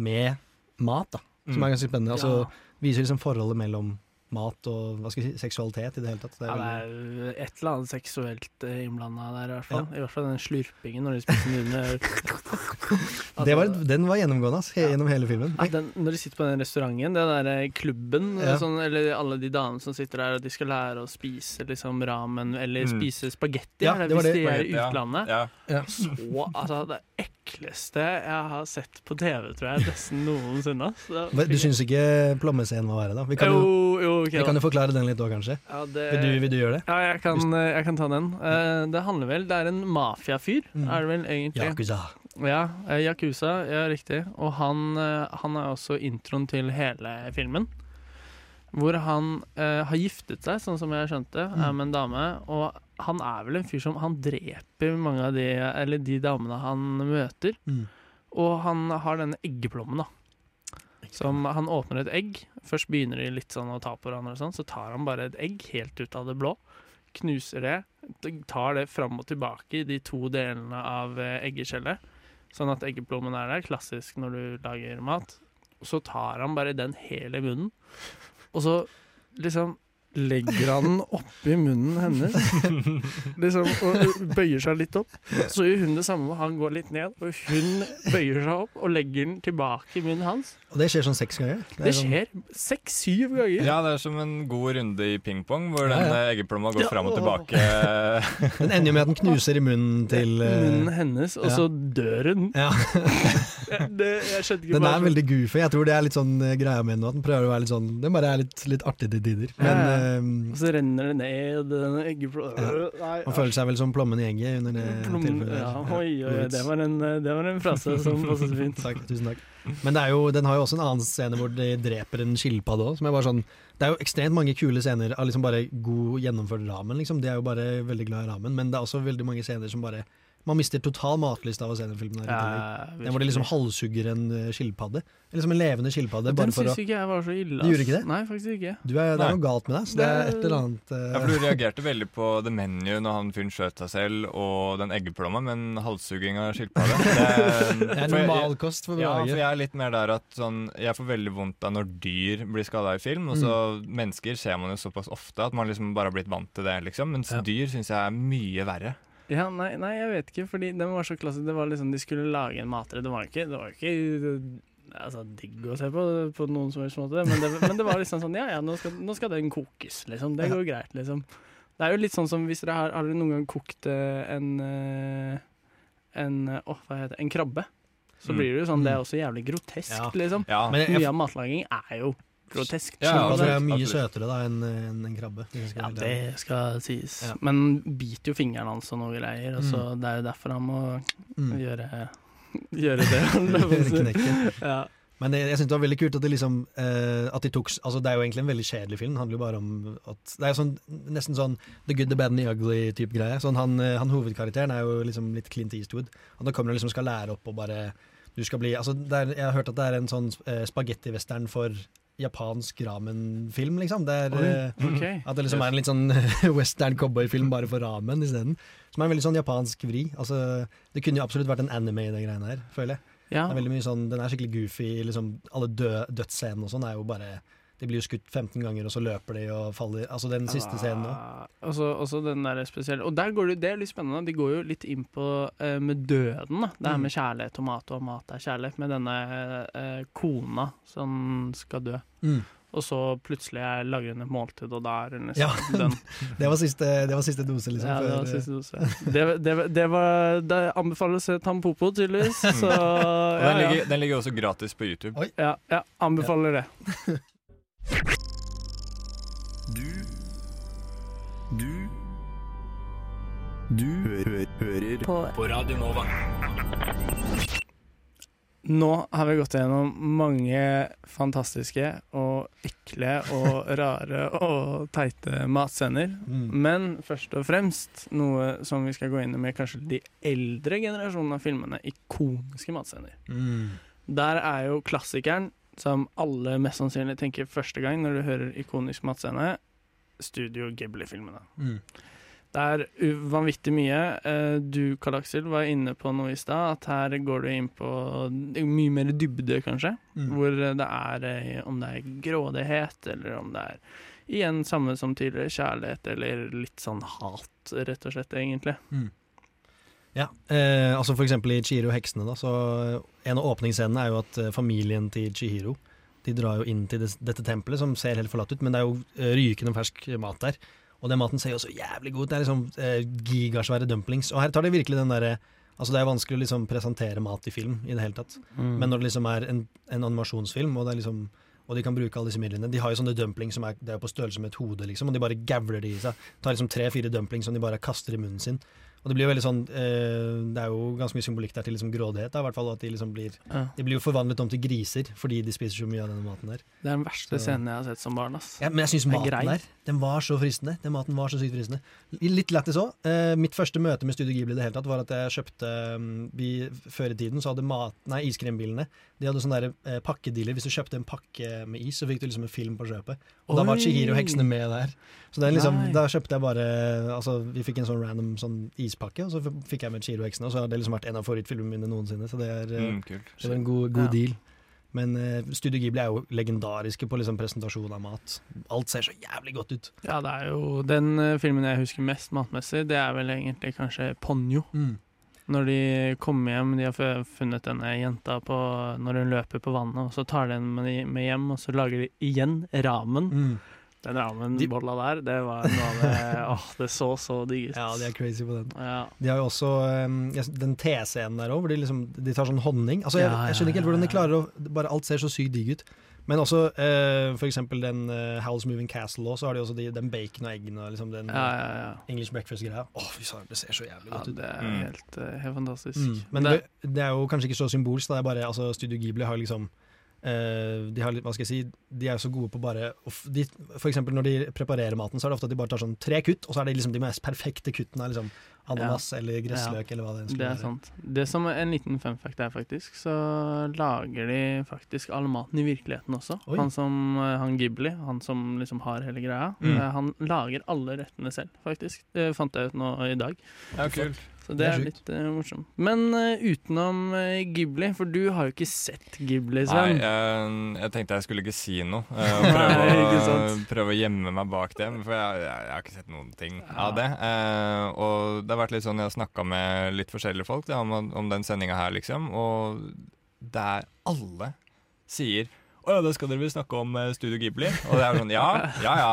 med mat, da. Som Mm. er ganske spennende. Altså Ja. viser liksom forholdet mellom mat og hva skal jeg si, seksualitet i det hele tatt. Det er Ja, det er et eller annet seksuelt innblanda der, i hvert fall. I hvert fall den slurpingen når de spiser nudler. altså, var, den var gjennomgående ass, he, Ja. gjennom hele filmen. Ja, den, når de sitter på den restauranten, den der eh, klubben, Ja. sånn, eller alle de damene som sitter der og de skal lære å spise liksom ramen, eller Mm. spise spagetti, Ja, er det, det var hvis det. de er i utlandet. Ja. Ja. Så, altså, det ekleste jeg har sett på TV, tror jeg, nesten noensinne. ass. Du fikk syns ikke plommescenen var verre, da? Vi kan jo, Jo, okay, ok vi kan jo forklare den litt òg, kanskje. Ja, det, Vil du, vil du gjøre det? Ja, jeg kan, jeg kan ta den. Uh, det handler vel Det er en mafiafyr, Mm. er det vel egentlig? Yakuza. Ja, eh, Yakuza, ja, riktig. Og han, eh, han er også introen til hele filmen. Hvor han eh, har giftet seg, sånn som jeg skjønte, mm. med en dame. Og han er vel en fyr som Han dreper mange av de Eller de damene han møter. Mm. Og han har denne eggeplommen, da. Som han åpner et egg. Først begynner de litt sånn å ta på hverandre, og sånn, så tar han bare et egg helt ut av det blå. Knuser det. Tar det fram og tilbake i de to delene av eh, eggeskjellet. Sånn at eggeplommen er der. Klassisk når du lager mat. Så tar han bare den hele munnen. Og så liksom legger han den oppi munnen hennes. Liksom, og bøyer seg litt opp. Så gjør hun det samme, han går litt ned. Og hun bøyer seg opp og legger den tilbake i munnen hans. Og det skjer sånn seks ganger. Det er sånn, skjer seks-syv ganger. ja, det er som en god runde i pingpong, hvor den ja. ja. eggeplomma går Ja, fram og tilbake. Den ender jo med at den knuser i munnen til eh, Munnen hennes, og ja. så dør hun. Ja, det, jeg skjønte ikke Den bare er veldig goofy. Jeg tror det er litt sånn eh, greia med den. At den prøver å være litt sånn Den bare er litt, litt artig til tider. Men uh, ja. eh, Og så renner det ned den eggeplommen ja. man føler seg vel som plommen i egget under det Plom- tilfellet. Ja, oi, oi, oi, det var en, det var en frase som passet fint. Takk, tusen takk. Men jo, den har jo også en annen scene hvor de dreper en skilpadde òg. Sånn, det er jo ekstremt mange kule scener av liksom bare god gjennomført ramen. Liksom. De er jo bare veldig glad i ramen, men det er også veldig mange scener som bare Man mister total matlyst av å se den filmen. her tillegg. Ja, Den hvor de liksom halshugger en eh, skilpadde. Eller som en levende skilpadde. Den syns ikke jeg var så ille. Du gjorde ikke det? Nei, faktisk ikke. du er, Det er noe galt med deg. Så det er et eller annet uh... Ja, for Du reagerte veldig på The Menu når han fyren skjøt seg selv, og den eggeplomma, men halshugging av skilpadde Det, Det er normalkost for Ja, for jeg er litt mer der at sånn, jeg får veldig vondt av når dyr blir skada i film. Og så Mm. Mennesker ser man jo såpass ofte at man liksom bare har blitt vant til det. liksom Mens Ja. dyr syns jeg er mye verre. Ja, nei, nei, jeg vet ikke, fordi den var så klassisk. Det var liksom, De skulle lage en matrett. Det var ikke, det var ikke altså, digg å se på på noen som helst måte, men det, men det var liksom sånn Ja, ja, nå skal, nå skal den kokes, liksom. Det går greit, liksom. Det er jo litt sånn som hvis dere har Har dere noen gang kokt eh, en eh, En oh, hva heter det? En krabbe. Så Mm. blir det jo sånn Det er Mm. også jævlig grotesk, Ja. liksom. Ja, Mye av matlaging er jo grotesk. Ja, skilpadder det er mye søtere da enn en, en krabbe. Ja, det skal sies. Ja. Men biter jo fingeren hans og noe greier, og så det er jo derfor han må Mm. gjøre, gjøre det. ja. Men det, jeg synes det var veldig kult at de liksom uh, At de tok Altså Det er jo egentlig en veldig kjedelig film. Det handler jo bare om at Det er jo sånn, nesten sånn The good, the bad and the ugly-type greie. Sånn han, eh, han Hovedkarakteren er jo liksom litt Clint Eastwood. Og da kommer han liksom skal lære opp og bare Du skal bli Altså det er, Jeg har hørt at det er en sånn uh, spagettivestern for japansk ramen-film, liksom. Der, er eh, At det liksom er en litt sånn western cowboyfilm bare for ramen isteden. Som er en veldig sånn japansk vri. Altså, det kunne jo absolutt vært en anime i de greiene her, føler jeg. Ja. Det er sånn, Den er skikkelig goofy. Liksom, alle død, dødsscenene og sånn er jo bare De blir jo skutt 15 ganger, og så løper de og faller. Altså den siste scenen nå. Ah, Også, også den der spesielle Og der går det, det er litt spennende. De går jo litt inn på uh, med døden. da Det her Mm. med kjærlighet, tomat og mat er kjærlighet. Med denne uh, kona som skal dø. Mm. Og så plutselig er, lager hun et måltid, og da er hun liksom Ja. den. Det var siste, det var siste dose, liksom. Ja, det var siste dose. Det, det, det var Det anbefales å se Tampopo, tydeligvis. Så ja, ja, den, ligger, den ligger også gratis på YouTube. Oi. Ja, ja, anbefaler det. Du Du Du hø hører På på Radio Nova. Nå har vi gått gjennom mange fantastiske og ekle og rare og teite matscener. Mm. Men først og fremst noe som vi skal gå inn i med kanskje de eldre generasjonene av filmene, ikoniske matscener. Mm. Der er jo klassikeren, som alle mest sannsynlig tenker første gang når du hører ikonisk matscene, Studio Ghibli-filmene. Mm. Det er vanvittig mye. Eh, Du, Karl Aksel, var inne på noe i stad, at her går du inn på mye mer dybde, kanskje. Mm. Hvor det er eh, Om det er grådighet, eller om det er igjen samme som tidligere, kjærlighet, eller litt sånn hat, rett og slett, egentlig. Ja, eh, altså for eksempel i Chihiro heksene, da, så en av åpningsscenene er jo at eh, familien til Chihiro de drar jo inn til dette tempelet, som ser helt forlatt ut, men det er jo eh, rykende fersk mat der. Og den maten ser jo så jævlig god ut. Det er liksom eh, gigasvære dumplings. Og her tar de virkelig den derre Altså Det er vanskelig å liksom presentere mat i film i det hele tatt. Mm. Men når det liksom er en, en animasjonsfilm, og, det er liksom, og de kan bruke alle disse midlene De har jo sånne dumplings som er, det er på størrelse med et hode, liksom, og de bare gavler de i seg. Tar liksom tre-fire dumplings som de bare kaster i munnen sin. Og det blir jo veldig sånn eh, Det er jo ganske mye symbolikk der til liksom grådighet. Da, i hvert fall at De liksom blir ja. De blir jo forvandlet om til griser fordi de spiser så mye av denne maten der. Det er den verste Så- scenen jeg har sett som barn. ass. Ja, men jeg syns maten grei. der Den var så fristende. Den maten var så sykt fristende. Litt lættis òg. Eh, mitt første møte med Studio Ghibli i det hele tatt var at jeg kjøpte um, vi, Før i tiden så hadde mat, nei, iskrembilene De hadde sånne der, eh, pakkedealer. Hvis du kjøpte en pakke med is, så fikk du liksom en film på kjøpet. Og da var Chihiro-heksene med der. Så det er liksom, Nei. da kjøpte jeg bare Altså, vi fikk en sånn random sånn ispakke, og så fikk jeg med Chihiro-heksene. Og så har det liksom vært en av favorittfilmene mine noensinne. Så det er eh, Mm, kult. det var en god, god Ja. deal. Men eh, Studio Ghibli er jo legendariske på liksom presentasjon av mat. Alt ser så jævlig godt ut. Ja, det er jo Den filmen jeg husker mest matmessig, det er vel egentlig kanskje Ponyo. Når de kommer hjem, de har funnet denne jenta på, når hun løper på vannet, og så tar de den med, hjem, og så lager de igjen ramen. Mm. Den ramenbolla der, det var noe av det Åh, det så så digg ut. Ja, de er crazy på den. Ja. De har jo også um, den T-scenen der òg, hvor de, liksom, de tar sånn honning. Altså, jeg, jeg skjønner ikke helt hvordan de klarer å Bare alt ser så sykt digg ut. Men også eh, eksempel den uh, Howl's Moving Castle også, så har de også de, den bacon og eggene og liksom den Ja, ja, ja. English breakfast-greia. Å, fy søren, det ser så jævlig godt ut. det er Mm. helt, eh, helt fantastisk. Mm. Men det, det, er jo kanskje ikke så symbolsk. Det er bare, altså, Studio Ghibli har liksom Uh, de har litt, hva skal jeg si De er jo så gode på bare de, For eksempel når de preparerer maten, så er det ofte at de bare tar sånn tre kutt, og så er det liksom de mest perfekte kuttene. Liksom ananas eller gressløk eller hva det enn Det er være. sant. Det som er en liten fun fact er faktisk, så lager de faktisk all maten i virkeligheten også. Oi. Han som eh, han Ghibli, han som liksom har hele greia, Mm. eh, han lager alle rettene selv, faktisk. Det fant jeg ut nå i dag. Ja, kult. Så det, Det er er litt uh, morsomt. Men uh, utenom uh, Ghibli, for du har jo ikke sett Ghibli, Nei, jeg, jeg tenkte jeg skulle ikke si noe. og Nei, prøve, ikke å, prøve gjemme meg bak det. For jeg, jeg, jeg har ikke sett noen ting Ja. av det. Eh, og det har vært litt sånn jeg har snakka med litt forskjellige folk da, om, om den sendinga her, liksom. Og der alle sier å ja, da skal dere vel snakke om eh, Studio Ghibli? Og det er sånn ja, ja ja.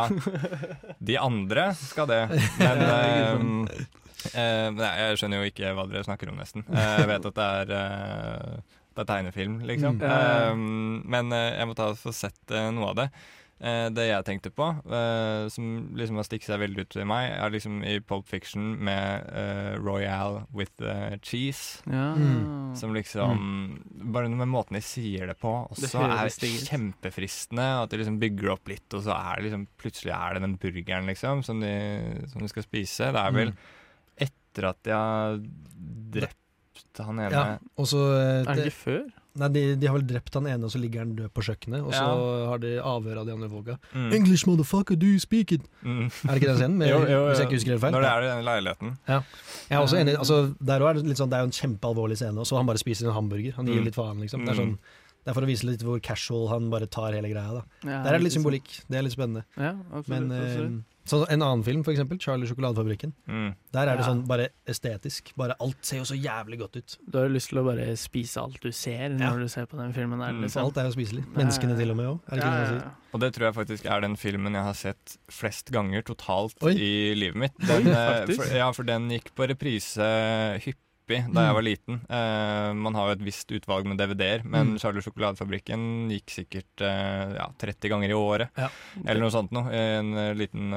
De andre skal det. Men eh, eh, nei, jeg skjønner jo ikke hva dere snakker om, nesten. Eh, jeg vet at det er eh, det er tegnefilm, liksom. Mm. Um, men uh, jeg må ta og få sett uh, noe av det. Eh, det jeg tenkte på, eh, som liksom har stikket seg veldig ut til meg, er liksom i Pulp Fiction med eh, Royale with the cheese. Ja. Mm. Som liksom Bare med måten de sier det på Det også er stiget. kjempefristende. At de liksom bygger det opp litt, og så er det liksom plutselig er det den burgeren liksom som de, som de skal spise. Det er vel Mm. etter at de har drept han ene Ja, og så Er det det, ikke før? Nei, de, de har vel drept han ene, og så ligger han død på kjøkkenet. Og så Ja. har de avhør av de andre folka. Mm. English motherfucker, do you speak it? Mm. Er det ikke den scenen? Med, Jo, jo, jo. Hvis jeg ikke husker det feil? Når det er i den leiligheten. Jeg er også enig, altså, der også er det, litt sånn, det er jo en kjempealvorlig scene, og så han bare spiser en hamburger. Han gir Mm. litt faen, liksom. Det er, Mm. sånn, det er for å vise litt hvor casual han bare tar hele greia. da Ja, Der er det litt symbolikk. Det er litt spennende. Ja, absolutt. Men absolutt. Eh, så en annen film, for eksempel, 'Charlie Sjokoladefabrikken'. Mm. Der er det Ja. sånn bare estetisk. Bare Alt ser jo så jævlig godt ut. Du har jo lyst til å bare spise alt du ser når du ser på den filmen der. Mm, Liksom. alt er jo spiselig. Ja, ja, Menneskene til og med òg. Ja, ja, ja. Og det tror jeg faktisk er den filmen jeg har sett flest ganger totalt Oi. i livet mitt. Den, Oi, for, ja, for den gikk på reprise hyppig da Mm. jeg var liten. Uh, man har jo et visst utvalg med DVD-er, men Mm. Charlie Sjokoladefabrikken gikk sikkert uh, ja, 30 ganger i året. Ja. Eller noe sånt noe, i en eh, liten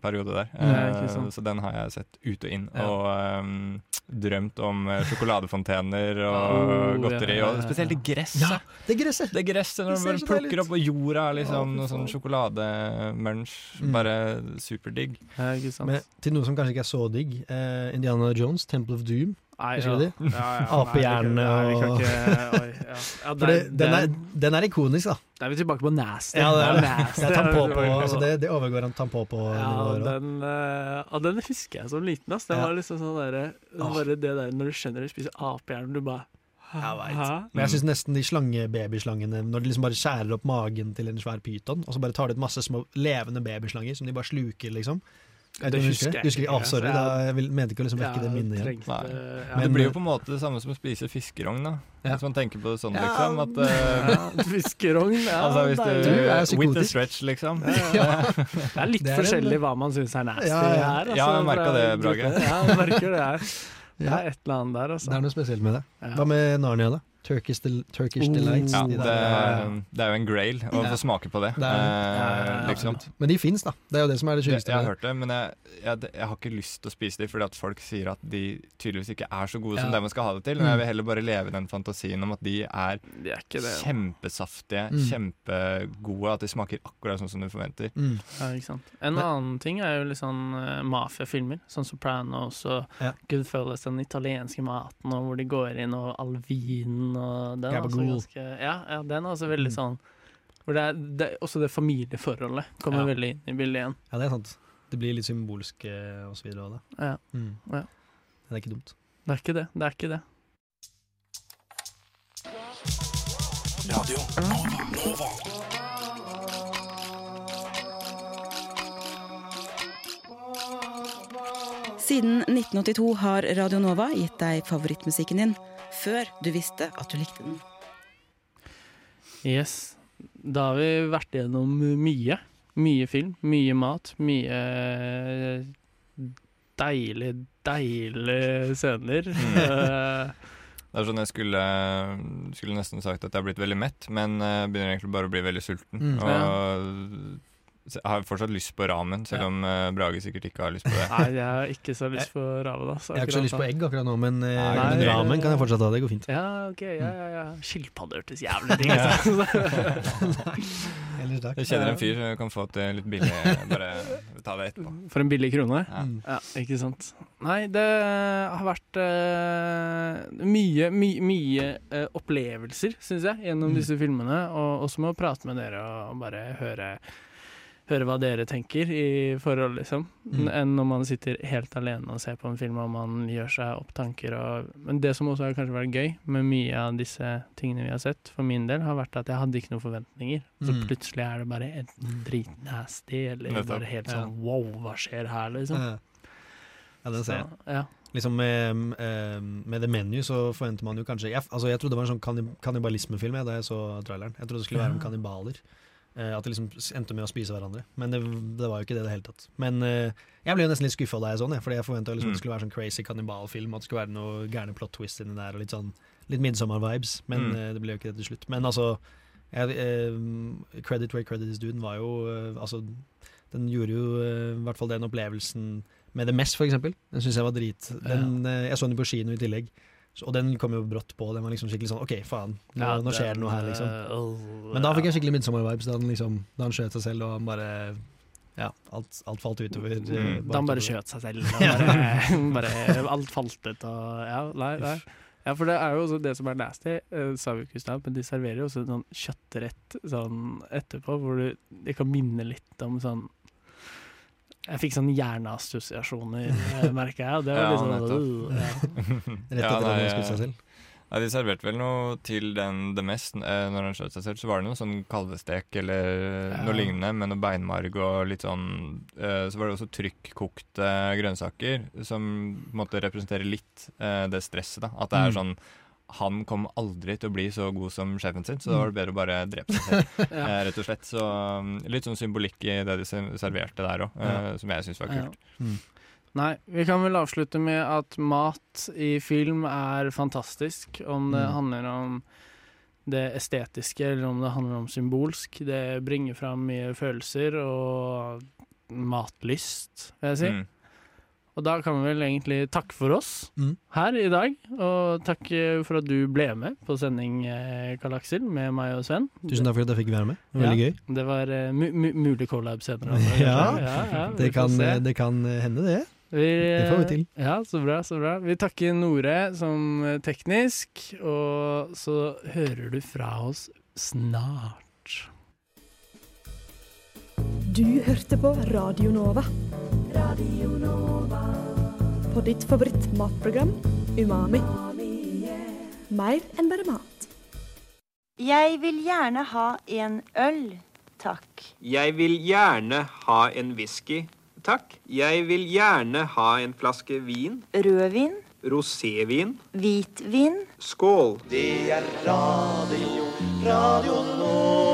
periode der. Eh, så den har jeg sett ut og inn. Ja. Og um, drømt om sjokoladefontener og Oh, godteri. ja, ja, ja. Og spesielt det gresset. Ja, det gresset! Det gresset når deilig plukker opp, og jorda er liksom noe sånn faen. sjokolademunch. Mm. Bare superdigg. Ja. Men til noe som kanskje ikke er så digg. Eh, Indiana Jones, Temple of Doom. Nei, ja. du? Ja, ja. Apehjerne og- ja. den, er, den ikonisk, da. Da er vi tilbake på nasty. Ja, det er nasty. Tampå på, altså det, det overgår en tampå på Ja, den, uh, den husker jeg som liten. Ass. Det var liksom sånn der, det der når du skjønner du spiser apehjerne, du bare Jeg vet. Men jeg syns nesten de slangebabyslangene Når de liksom bare skjærer opp magen til en svær pyton, og så bare tar de ut masse små levende babyslanger som de bare sluker, liksom. Jeg Det husker jeg? Husker ikke, ah, sorry, altså. da, jeg vil, mente ikke å liksom vekke Ja, det minnet igjen. trengte- ja. Men- det blir jo på en måte det samme som å spise fiskerogn, da. Ja. Hvis man tenker på det sånn, liksom. At, eh, ja, Fiskerogn, ja. altså hvis du, Du er With the stretch, liksom. Ja. Det er litt Det er en- forskjellig hva man syns er nasty Ja, ja. her. Altså, Ja, jeg det, Brage. Ja, jeg merker det her. Det er et eller annet der, altså. det er noe spesielt med det. Hva med Narnia, da? Turkish, del Turkish. Delights. Ja, de det, er, det er jo en grail å få smake på det. Det er eh, Ja, ja, ja, liksom. Men de fins, da. Det er jo det som er det sykeste. jeg har hørt det, men jeg, jeg, jeg har ikke lyst til å spise de fordi at folk sier at de tydeligvis ikke er så gode som det man skal ha det til. Men Mm. jeg vil heller bare leve den fantasien om at de er de er ikke det. kjempesaftige, Mm. kjempegode, at de smaker akkurat sånn som du forventer. Mm. Ja, ikke sant. En Men- annen ting er jo litt sånn uh, mafiafilmer, sånn Sopranos og Ja. Goodfellas, den italienske maten, og hvor de går inn og all vinen og den er også ganske Ja, ja, den er også veldig Mm. sånn hvor det er, det, Også det familieforholdet kommer Ja. veldig inn i bildet igjen. Ja, det er sant. Det blir litt symbolsk eh, og så videre av det. Ja. Mm. Ja. Det er ikke dumt. Det er ikke det. Det er ikke det. Radio Nova. Siden 1982 har Radio Nova gitt deg favorittmusikken din før du visste at du likte den. Yes. Da har vi vært igjennom mye. Mye film, mye mat, mye deilig, deilige scener. Eh, Det er sånn Jeg skulle, skulle nesten sagt at jeg har blitt veldig mett, men jeg begynner egentlig bare å bli veldig sulten. Mm. Og har fortsatt lyst på ramen, selv om eh, Brage sikkert ikke har lyst på det. Nei, jeg har ikke så lyst på ramen. Altså, Jeg har ikke så lyst på egg akkurat nå, men, eh, Nei, men ramen kan jeg fortsatt ha. Det går fint. Ja, ok, ja, ja, ja. Skilpadde hørtes jævlig ting ut. Jeg kjenner en fyr som kan få det litt billig. Bare ta det etterpå. For en billig krone. Ja. Mm. Ja, ikke sant. Nei, det har vært uh, mye, my, mye uh, opplevelser, syns jeg, gjennom Mm. disse filmene. Og også med å prate med dere og bare høre, høre hva dere tenker i forhold, liksom. Mm. Enn når man sitter helt alene og ser på en film og man gjør seg opp tanker. Og, men det som også har kanskje vært gøy med mye av disse tingene vi har sett, for min del, har vært at jeg hadde ikke noen forventninger. Så Mm. plutselig er det bare en dritnasty, eller Nettopp. bare helt Ja. sånn wow, hva skjer her, liksom. Ja. Ja, den ser jeg. Så, ja. Liksom med, eh, med The Menu så forventer man jo kanskje jeg, altså jeg trodde det var en sånn kannib kannibalismefilm da jeg så traileren. Jeg trodde det skulle være om Ja. kannibaler. Eh, at de liksom endte med å spise hverandre. Men det, det var jo ikke det i det hele tatt. Men eh, jeg ble jo nesten litt skuffa da jeg så den, fordi jeg forventa liksom Mm. det skulle være sånn crazy kannibalfilm, at det skulle være noe gærne plot twist inni der, og litt sånn litt Midsommar-vibes. Men Mm. eh, det ble jo ikke det til slutt. Men altså jeg, eh, Credit where credit is due, den var jo eh, Altså, den gjorde jo eh, i hvert fall den opplevelsen med The Mess, for eksempel. Den syns jeg var drit. Den, jeg så den på kino i tillegg. Og den kom jo brått på. Den var liksom skikkelig sånn OK, faen, nå, Ja, nå skjer det noe her, liksom. Men da fikk jeg skikkelig midtsommervibes da han liksom Da han skjøt seg selv, og han bare Ja, alt, alt falt utover. eh, Mm. Da han bare skjøt seg selv. Bare, bare alt falt ut og Ja, nei, nei. Ja, for det er jo også det som er nasty, eh, sa vi ikke i stad, men de serverer jo også sånn kjøttrett sånn etterpå, hvor du, det kan minne litt om sånn Jeg fikk sånn hjerneassosiasjoner, merka merker jeg. Det var Ja, sånn nettopp. øh, ja. Rett etter at han skutt seg selv. Nei, De serverte vel noe til den det Mest eh, når han skjøt seg selv. Så var det noe sånn kalvestek eller Ja. noe lignende med noe beinmarg og litt sånn eh, Så var det også trykkokte grønnsaker som på en måte representerer litt eh, det stresset. da At det er Mm. sånn han kom aldri til å bli så god som sjefen sin, så da var det bedre å bare drepe seg selv. Ja. eh, rett og slett. Så um, litt sånn symbolikk i det de serverte der òg, eh, som jeg syns var kult. Ja. Mm. Nei, vi kan vel avslutte med at mat i film er fantastisk. Om det Mm. handler om det estetiske, eller om det handler om symbolsk. Det bringer fram mye følelser og matlyst, vil jeg si. Mm. Og da kan vi vel egentlig takke for oss Mm. her i dag. Og takk eh, for at du ble med på sending, eh, Karl Aksel, med meg og Sven. Tusen takk for at jeg fikk være med. Det var Veldig gøy. Det var eh, mu mu mulig collab senere. Ja, ja, ja, Det kan, det kan hende, det. Vi, Det får vi til. Ja, så bra, så bra. Vi takker Nore som teknisk, og så hører du fra oss snart. Du hørte på Radio Nova. Radio Nova. På ditt favorittmatprogram Umami. Mer enn bare mat. Jeg vil gjerne ha en øl, takk. Jeg vil gjerne ha en whisky, takk. Jeg vil gjerne ha en flaske vin. Rødvin, Rosévin. hvitvin. Skål. Det er radio, Radio Nova.